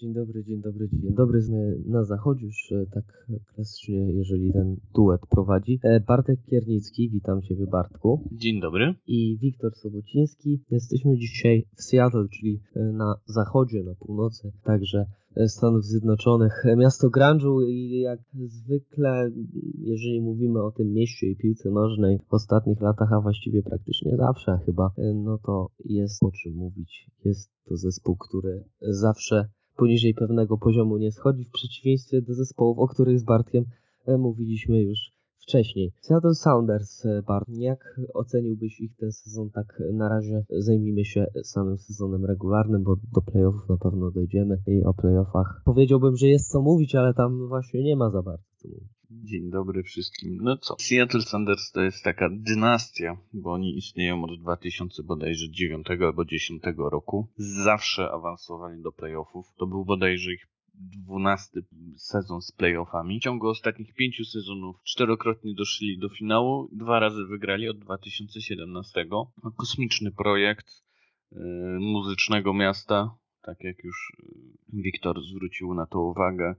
Dzień dobry, dzień dobry, dzień dobry. Na zachodzie już e, tak klasycznie, jeżeli ten duet prowadzi. E, Bartek Kiernicki, witam Ciebie Bartku. Dzień dobry. I Wiktor Sobociński. Jesteśmy dzisiaj w Seattle, czyli e, na zachodzie, na północy, także Stanów Zjednoczonych. Miasto Grunge'u i jak zwykle, jeżeli mówimy o tym mieście i piłce nożnej w ostatnich latach, a właściwie praktycznie zawsze chyba, no to jest o czym mówić. Jest to zespół, który zawsze poniżej pewnego poziomu nie schodzi, w przeciwieństwie do zespołów, o których z Bartkiem e, mówiliśmy już wcześniej. Seattle Sounders, e, Bart, jak oceniłbyś ich ten sezon? Tak na razie zajmijmy się samym sezonem regularnym, bo do playoffów na pewno dojdziemy i o playoffach powiedziałbym, że jest co mówić, ale tam właśnie nie ma za bardzo co mówić. Dzień dobry wszystkim. No co? Seattle Sanders to jest taka dynastia, bo oni istnieją od 2000 bodajże 9 albo 10 roku. Zawsze awansowali do playoffów. To był bodajże ich 12 sezon z playoffami. W ciągu ostatnich pięciu sezonów czterokrotnie doszli do finału, dwa razy wygrali od 2017. No, kosmiczny projekt yy, muzycznego miasta, tak jak już Wiktor zwrócił na to uwagę.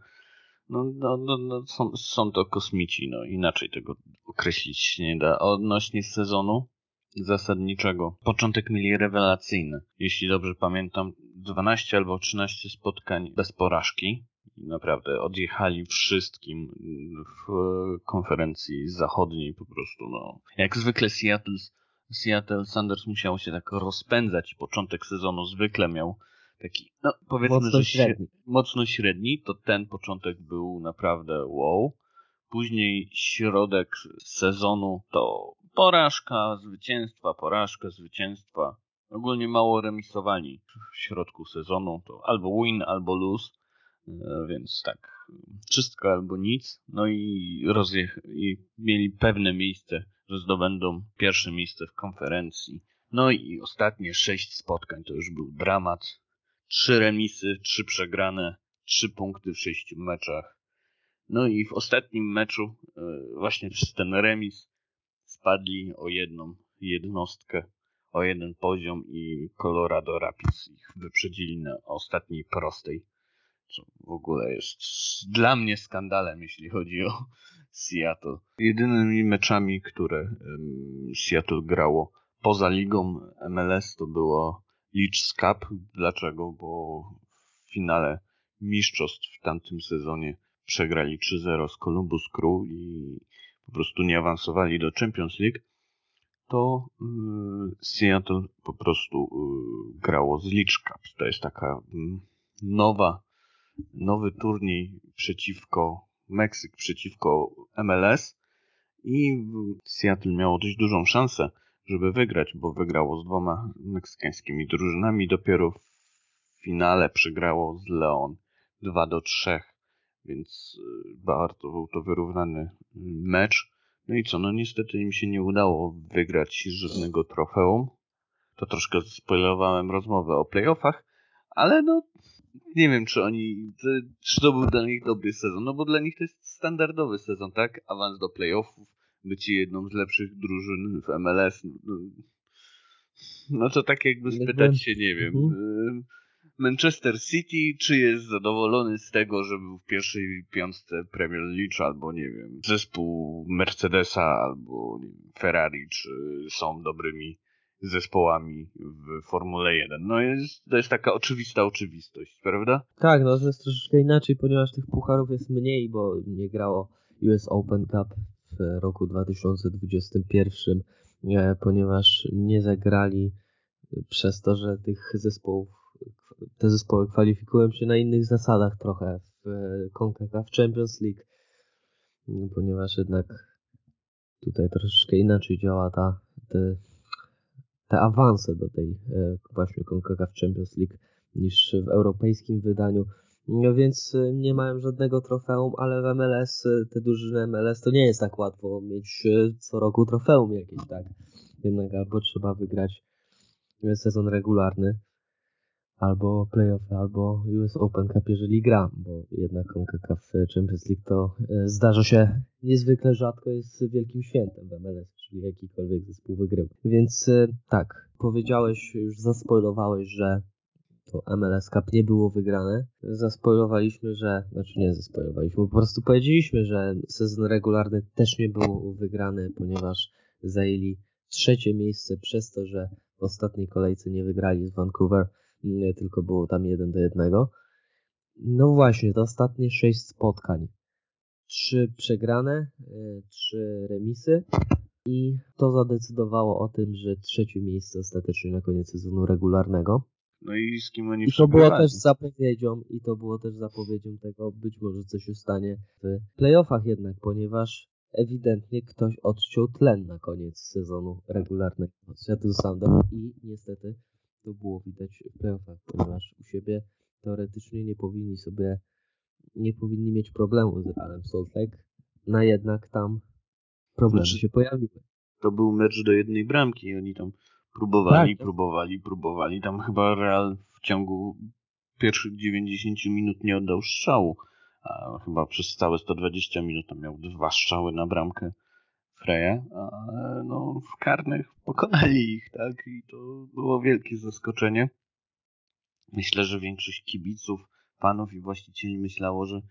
No, no, no, no są, są, to kosmici, no inaczej tego określić się nie da. Odnośnie sezonu zasadniczego, początek mieli rewelacyjny. Jeśli dobrze pamiętam, 12 albo 13 spotkań bez porażki. Naprawdę odjechali wszystkim w konferencji zachodniej po prostu. No. Jak zwykle Seattle, Seattle Sanders musiał się tak rozpędzać początek sezonu zwykle miał taki, no powiedzmy, mocno że średni. mocno średni, to ten początek był naprawdę wow. Później środek sezonu to porażka, zwycięstwa, porażka, zwycięstwa. Ogólnie mało remisowali w środku sezonu, to albo win, albo lose, e, więc tak, wszystko albo nic. No i, rozjech- i mieli pewne miejsce, że zdobędą pierwsze miejsce w konferencji. No i ostatnie sześć spotkań to już był dramat trzy remisy, trzy przegrane, trzy punkty w sześciu meczach. No i w ostatnim meczu, e, właśnie przez ten remis, spadli o jedną jednostkę, o jeden poziom i Colorado Rapids ich wyprzedzili na ostatniej prostej. Co w ogóle jest dla mnie skandalem, jeśli chodzi o Seattle. Jedynymi meczami, które Seattle grało poza ligą MLS to było Leeds Cup. Dlaczego? Bo w finale mistrzostw w tamtym sezonie przegrali 3-0 z Columbus Crew i po prostu nie awansowali do Champions League, to yy, Seattle po prostu yy, grało z Leeds Cup. To jest taka yy, nowa, nowy turniej przeciwko Meksyk, przeciwko MLS i Seattle miało dość dużą szansę żeby wygrać, bo wygrało z dwoma meksykańskimi drużynami. Dopiero w finale przegrało z Leon 2 do 3, więc y, bardzo był to wyrównany y, mecz. No i co, no niestety im się nie udało wygrać żadnego trofeum. To troszkę spoilowałem rozmowę o playoffach, ale no nie wiem, czy oni, czy to był dla nich dobry sezon, no bo dla nich to jest standardowy sezon, tak? Awans do playoffów, być jedną z lepszych drużyn w MLS. No, no to tak jakby spytać się, nie wiem, mhm. Manchester City, czy jest zadowolony z tego, że był w pierwszej piątce Premier League, albo nie wiem, zespół Mercedesa, albo wiem, Ferrari, czy są dobrymi zespołami w Formule 1. No jest, to jest taka oczywista oczywistość, prawda? Tak, no to jest troszeczkę inaczej, ponieważ tych pucharów jest mniej, bo nie grało US Open Cup w roku 2021, e, ponieważ nie zagrali przez to, że tych zespołów, te zespoły kwalifikują się na innych zasadach trochę w CONCACAF Champions League, ponieważ jednak tutaj troszeczkę inaczej działa ta, te, te awanse do tej e, właśnie CONCACAF Champions League niż w europejskim wydaniu. No więc y, nie mają żadnego trofeum, ale w MLS, y, te drużyny MLS to nie jest tak łatwo mieć y, co roku trofeum jakieś, tak. Jednak albo trzeba wygrać sezon regularny, albo playoffy, albo US Open Cup, jeżeli gra, bo jednak CONCACAF Champions League to zdarza się niezwykle rzadko, jest wielkim świętem w MLS, czyli jakikolwiek zespół wygrywa. Więc tak, powiedziałeś, już zaspoilowałeś, że to MLS Cup nie było wygrane. Zaspoilowaliśmy, że, znaczy nie zaspoilowaliśmy, po prostu powiedzieliśmy, że sezon regularny też nie był wygrany, ponieważ zajęli trzecie miejsce przez to, że w ostatniej kolejce nie wygrali z Vancouver, tylko było tam jeden do jednego. No właśnie, to ostatnie sześć spotkań. Trzy przegrane, e, trzy remisy i to zadecydowało o tym, że trzecie miejsce ostatecznie na koniec sezonu regularnego. No i z kim oni I to było też zapowiedzią, i to było też zapowiedzią tego, być może coś się stanie w playoffach jednak, ponieważ ewidentnie ktoś odciął tlen na koniec sezonu regularnego Seattle Sounders i niestety to było widać w playoffach, ponieważ u siebie teoretycznie nie powinni sobie, nie powinni mieć problemu z Realem Salt Lake, no jednak tam problemy znaczy, się pojawiły. To był mecz do jednej bramki i oni tam próbowali, tak. próbowali, próbowali. Tam chyba Real w ciągu pierwszych 90 minut nie oddał strzału. A chyba przez całe 120 minut tam miał dwa strzały na bramkę Freya, ale no, w karnych pokonali ich, tak? I to było wielkie zaskoczenie. Myślę, że większość kibiców, panów i właścicieli myślało, że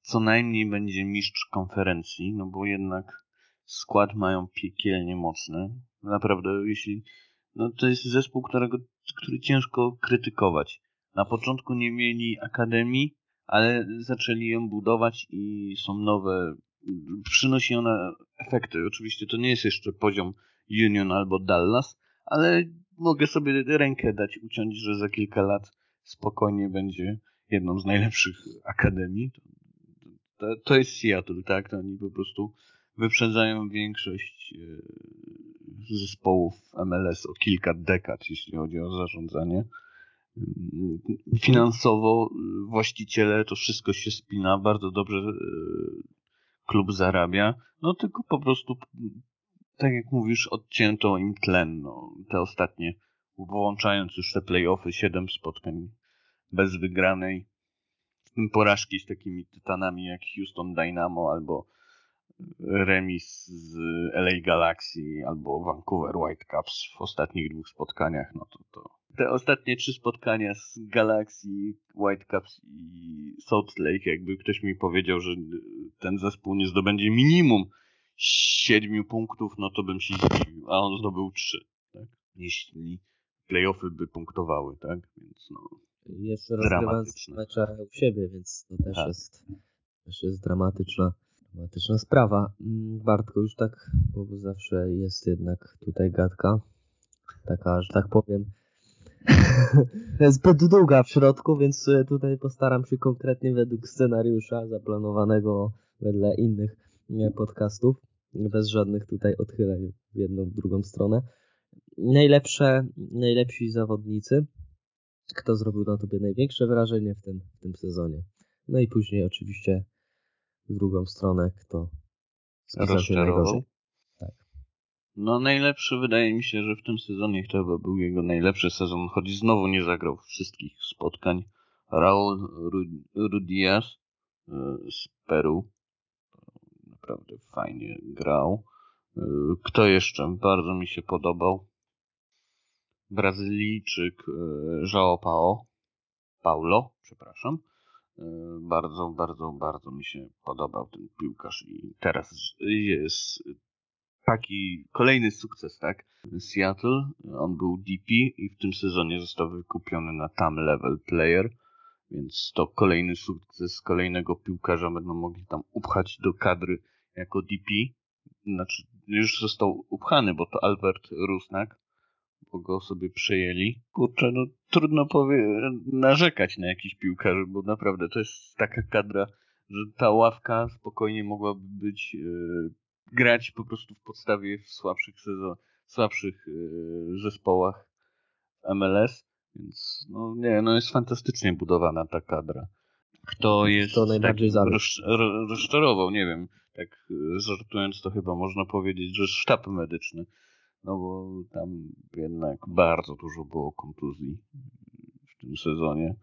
co najmniej będzie mistrz konferencji, no bo jednak skład mają piekielnie mocny. Naprawdę, jeśli. No to jest zespół, którego, który ciężko krytykować. Na początku nie mieli akademii, ale zaczęli ją budować i są nowe. Przynosi ona efekty. Oczywiście to nie jest jeszcze poziom Union albo Dallas, ale mogę sobie rękę dać, uciąć, że za kilka lat spokojnie będzie jedną z najlepszych akademii. To, to, jest Seattle, tak? To oni po prostu wyprzedzają większość e, zespołów MLS o kilka dekad, jeśli chodzi o zarządzanie. Finansowo właściciele, to wszystko się spina, bardzo dobrze e, klub zarabia, no tylko po prostu, tak jak mówisz, odcięto im tlen. No, te ostatnie, włączając już te playoffy, siedem spotkań bez wygranej, porażki z takimi tytanami jak Houston Dynamo albo remis z LA Galaxy albo Vancouver Whitecaps w ostatnich dwóch spotkaniach, no to, to te ostatnie trzy spotkania z Galaxy, Whitecaps i Salt Lake, jakby ktoś mi powiedział, że ten zespół nie zdobędzie minimum siedmiu punktów, no to bym się zdziwił, a on zdobył trzy, tak? Jeśli playoffy by punktowały, tak? Więc no. Jeszcze rozgrywając mecze u siebie, więc to też tak. jest też jest dramatyczna dramatyczna sprawa. Mm, Bartko, już tak, bo zawsze jest jednak tutaj gadka, taka, że tak powiem, zbyt długa w środku, więc e, tutaj postaram się konkretnie według scenariusza zaplanowanego wedle innych podcastów, bez żadnych tutaj odchyleń w jedną, w drugą stronę. Najlepsze, najlepsi zawodnicy, kto zrobił na tobie największe wrażenie w tym, w tym sezonie. No i później oczywiście w drugą stronę, kto najgorzej. Tak. No najlepszy wydaje mi się, że w tym sezonie chyba był jego najlepszy sezon, choć znowu nie zagrał wszystkich spotkań. Raul Rudias e, z Peru naprawdę fajnie grał. E, kto jeszcze bardzo mi się podobał? Brazylijczyk e, João Paulo, Paulo, przepraszam. Bardzo, bardzo, bardzo mi się podobał ten piłkarz i teraz jest taki kolejny sukces, tak? Seattle, on był DP i w tym sezonie został wykupiony na tam level player, więc to kolejny sukces kolejnego piłkarza będą mogli tam upchać do kadry jako DP. Znaczy, już został upchany, bo to Albert Rusnak, bo go sobie przejęli. Kurczę, no trudno powie narzekać na jakiś piłkarzy, bo naprawdę to jest taka kadra, że ta ławka spokojnie mogłaby być yy, grać po prostu w podstawie w słabszych sezon, słabszych yy, zespołach MLS. Więc no nie, no jest fantastycznie budowana ta kadra. Kto jest to najbardziej tak roz, rozczarował, nie wiem, tak e, żartując to chyba można powiedzieć, że sztab medyczny no bo tam jednak bardzo dużo było kontuzji w tym sezonie.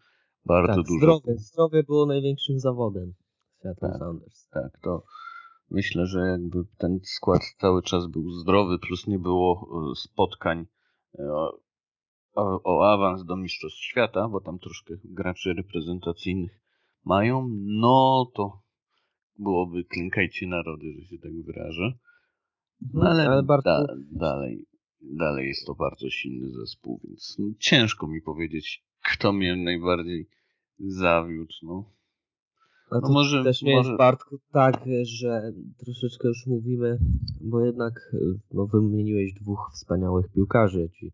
Bardzo tak, dużo. Zdrowie, zdrowie było największym zawodem Seattle tak, Sounders. Tak, to myślę, że jakby ten skład cały czas był zdrowy, plus nie było e, spotkań e, o, o awans do Mistrzostw Świata, bo tam troszkę graczy reprezentacyjnych mają, no to byłoby klękajcie narody, że się tak wyrażę. No ale, ale Bartku... da, dalej, dalej jest to bardzo silny zespół, więc no, ciężko mi powiedzieć, kto mnie najbardziej zawiódł. No. A no może, też nie może... jest Bartku tak, że troszeczkę już mówimy, bo jednak no, wymieniłeś dwóch wspaniałych piłkarzy. Ci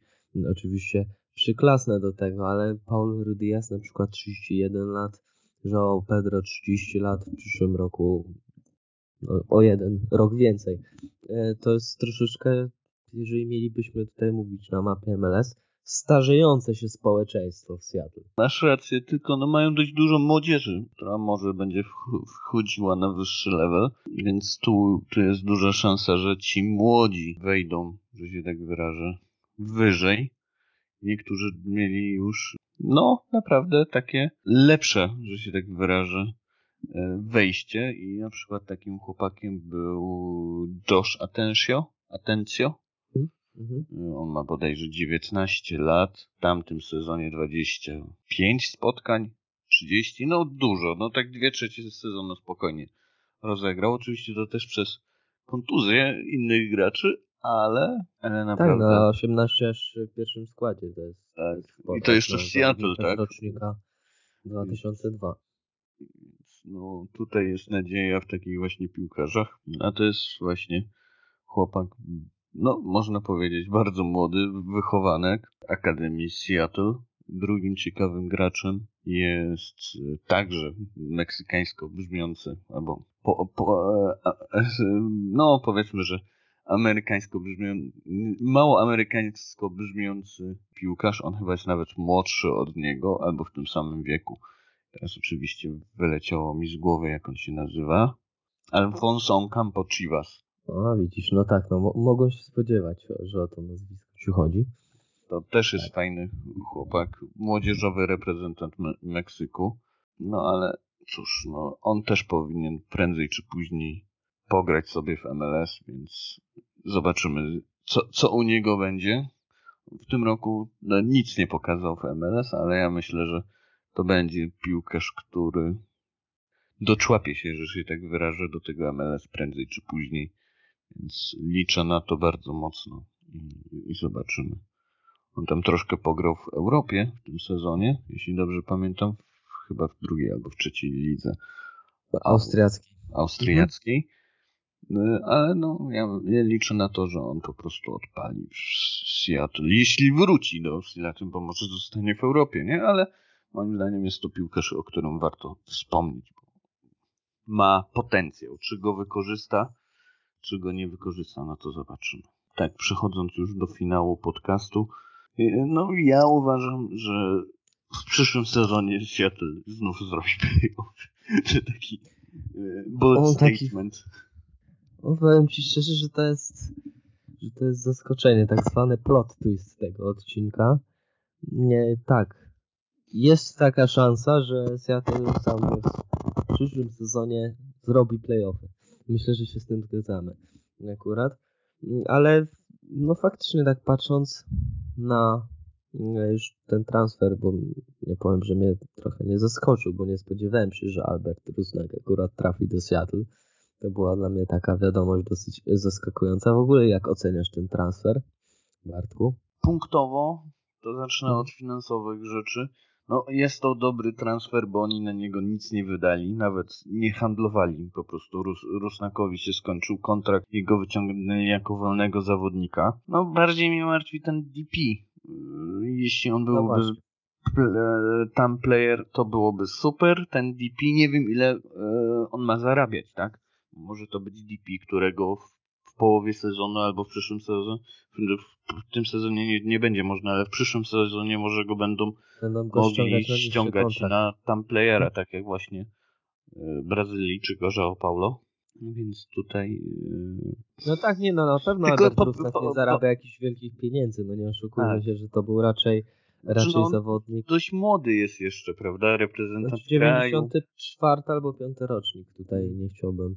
oczywiście przyklasne do tego, ale Paul Rudias na przykład 31 lat, João Pedro 30 lat, w przyszłym roku no, o jeden rok więcej. E, to jest troszeczkę, jeżeli mielibyśmy tutaj mówić na mapie MLS, starzejące się społeczeństwo w Seattle. Masz rację, tylko no mają dość dużo młodzieży, która może będzie wchodziła na wyższy level, więc tu, tu jest duża szansa, że ci młodzi wejdą, że się tak wyrażę, wyżej. Niektórzy mieli już, no naprawdę takie lepsze, że się tak wyrażę, wejście i na przykład takim chłopakiem był Josh Atencio, Atencio Mhm. On ma bodajże 19 lat, w tamtym sezonie 25 spotkań, 30, no dużo, no tak dwie trzecie sezonu spokojnie rozegrał. Oczywiście to też przez kontuzję innych graczy, ale, ale naprawdę... Tak, na 18 aż w pierwszym składzie to jest. Tak. I to jeszcze w Seattle, tak? rocznika 2002. No tutaj jest nadzieja w takich właśnie piłkarzach, a to jest właśnie chłopak no można powiedzieć, bardzo młody wychowanek Akademii Seattle. Drugim ciekawym graczem jest także meksykańsko brzmiący, albo po, po, no powiedzmy, że amerykańsko brzmiący, mało amerykańsko brzmiący piłkarz. On chyba jest nawet młodszy od niego, albo w tym samym wieku. Teraz oczywiście wyleciało mi z głowy, jak on się nazywa. Alfonso Campo Chivas. A widzisz, no tak, no mogą się spodziewać, że o to nazwisko ci chodzi. To też jest tak. fajny chłopak, młodzieżowy reprezentant Me Meksyku. No ale cóż, no on też powinien prędzej czy później pograć sobie w MLS, więc zobaczymy, co, co u niego będzie. W tym roku no, nic nie pokazał w MLS, ale ja myślę, że to będzie piłkarz, który doczłapie się, że się tak wyrażę, do tego MLS prędzej czy później. Więc liczę na to bardzo mocno i, i zobaczymy. On tam troszkę pograł w Europie w tym sezonie, jeśli dobrze pamiętam, w, chyba w drugiej albo w trzeciej lidze. Austriackiej. Austriackiej. Mhm. Ale no, ja, ja, liczę na to, że on po prostu odpali w Seattle. Jeśli wróci do Seattle, bo może zostanie w Europie, nie? Ale moim zdaniem jest to piłkarz, o którym warto wspomnieć. Bo ma potencjał. Czy go wykorzysta? Czy go nie wykorzysta, no to zobaczymy. Tak, przechodząc już do finału podcastu, y, no ja uważam, że w przyszłym sezonie Seattle znów zrobi playoff. Czy taki y, bold statement. Taki, powiem ci szczerze, że to jest że to jest zaskoczenie, tak zwany plot twist tego odcinka. Nie, tak. Jest taka szansa, że Seattle sam w przyszłym sezonie zrobi playoffy. Myślę, że się z tym zgadzamy akurat. Ale no faktycznie tak patrząc na e, już ten transfer, bo nie powiem, że mnie trochę nie zaskoczył, bo nie spodziewałem się, że Albert Rusnak akurat trafi do Seattle. To była dla mnie taka wiadomość dosyć zaskakująca. W ogóle jak oceniasz ten transfer, Bartku? Punktowo to zacznę od finansowych rzeczy. No, jest to dobry transfer, bo oni na niego nic nie wydali, nawet nie handlowali. Po prostu Rus Rusnakowi się skończył kontrakt i go wyciągnęli jako wolnego zawodnika. No, bardziej mnie martwi ten DP. Jeśli on byłby no tam player, to byłoby super. Ten DP, nie wiem ile e, on ma zarabiać, tak? Może to być DP, którego w połowie sezonu albo w przyszłym sezonie, w tym sezonie nie, nie będzie można, ale w przyszłym sezonie może go będą, będą go mogli ściągać, ściągać na tam playera, tak jak właśnie y, Brazylijczyk João Paulo. Więc tutaj. Yy... No tak, nie, no na pewno Tylko po, po, po, nie zarabia jakichś wielkich pieniędzy. No nie oszukujmy tak. się, że to był raczej raczej no, zawodnik. Dość młody jest jeszcze, prawda? Reprezentant znaczy, 94 albo 5 rocznik tutaj nie chciałbym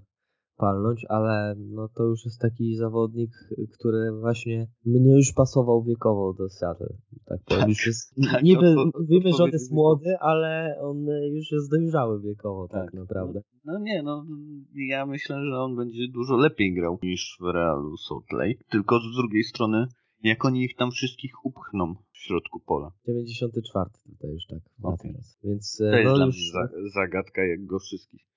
palnąć, ale no to już jest taki zawodnik, który właśnie mnie już pasował wiekowo do Seattle. Tak, tak, już jest, tak, niby mówimy, że on jest młody, ale on już jest dojrzały wiekowo tak, tak naprawdę. No, no, nie, no ja myślę, że on będzie dużo lepiej grał niż w Realu Salt Lake, tylko z drugiej strony jak oni ich tam wszystkich upchną w środku pola. 94 tutaj już tak. Okay. Więc, to jest no, dla już... mnie zagadka, jak go wszystkich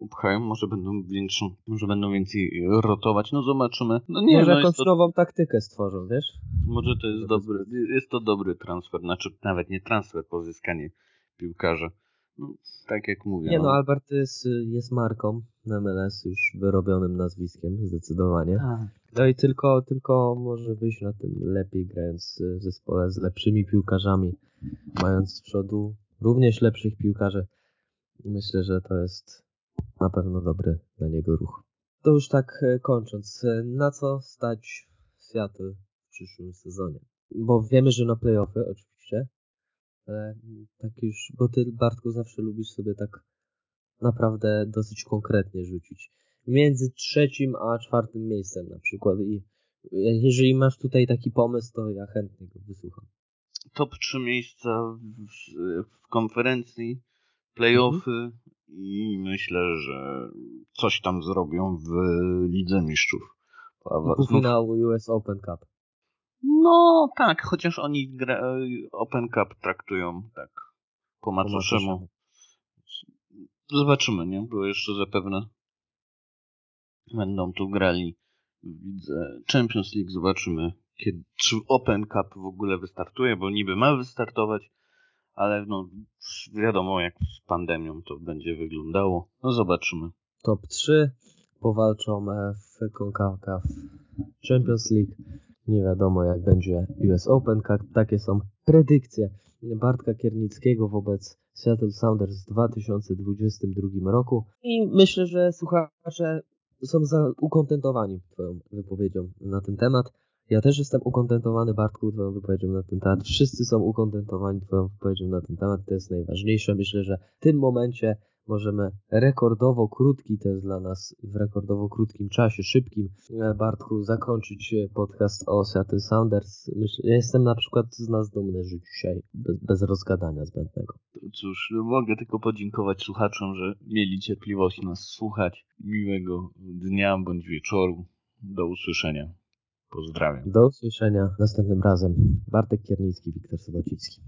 upchają, może będą większą, może będą więcej rotować, no zobaczymy. No nie, może no jakąś to... nową taktykę stworzą, wiesz? Może to jest dobry, jest to dobry transfer, znaczy nawet nie transfer, pozyskanie piłkarza. No, tak jak mówię. Nie no, no Albert jest, jest marką na MLS już wyrobionym nazwiskiem, zdecydowanie. Tak. No i tylko, tylko może wyjść na tym lepiej grając w zespole z lepszymi piłkarzami, mając z przodu również lepszych piłkarzy. Myślę, że to jest na pewno dobry dla niego ruch. To już tak e, kończąc, e, na co stać Seattle w przyszłym sezonie? Bo wiemy, że na playoffy oczywiście, ale tak już, bo ty Bartku zawsze lubisz sobie tak naprawdę dosyć konkretnie rzucić. Między trzecim a czwartym miejscem na przykład i jeżeli masz tutaj taki pomysł, to ja chętnie go wysłucham. Top 3 miejsca w, w konferencji, playoffy, mhm i myślę, że coś tam zrobią w Lidze Mistrzów. Półfinału US Open Cup. No tak, chociaż oni Open Cup traktują tak po macoszemu. Zobaczymy, nie? Bo jeszcze zapewne będą tu grali w Lidze Champions League. Zobaczymy, kiedy, czy Open Cup w ogóle wystartuje, bo niby ma wystartować, ale no wiadomo jak z pandemią to będzie wyglądało. No zobaczymy. Top 3 powalczą w CONCACAF Champions League. Nie wiadomo jak będzie US Open. Takie są predykcje Bartka Kiernickiego wobec Seattle Sounders w 2022 roku. I myślę, że słuchacze są ukontentowani Twoją wypowiedzią na ten temat. Ja też jestem ukontentowany, Bartku, Twoją wypowiedzią na ten temat. Wszyscy są ukontentowani Twoją wypowiedzią na ten temat. To jest najważniejsze. Myślę, że w tym momencie możemy rekordowo krótki, to jest dla nas w rekordowo krótkim czasie, szybkim, e, Bartku, zakończyć e, podcast o Seattle Sounders. Myślę, ja jestem na przykład z nas dumny, że dzisiaj bez, bez rozgadania zbędnego. Cóż, mogę tylko podziękować słuchaczom, że mieli cierpliwość nas słuchać. Miłego dnia bądź wieczoru. Do usłyszenia. Pozdrawiam. Do usłyszenia następnym razem. Bartek Kiernicki, Wiktor Sobocicki.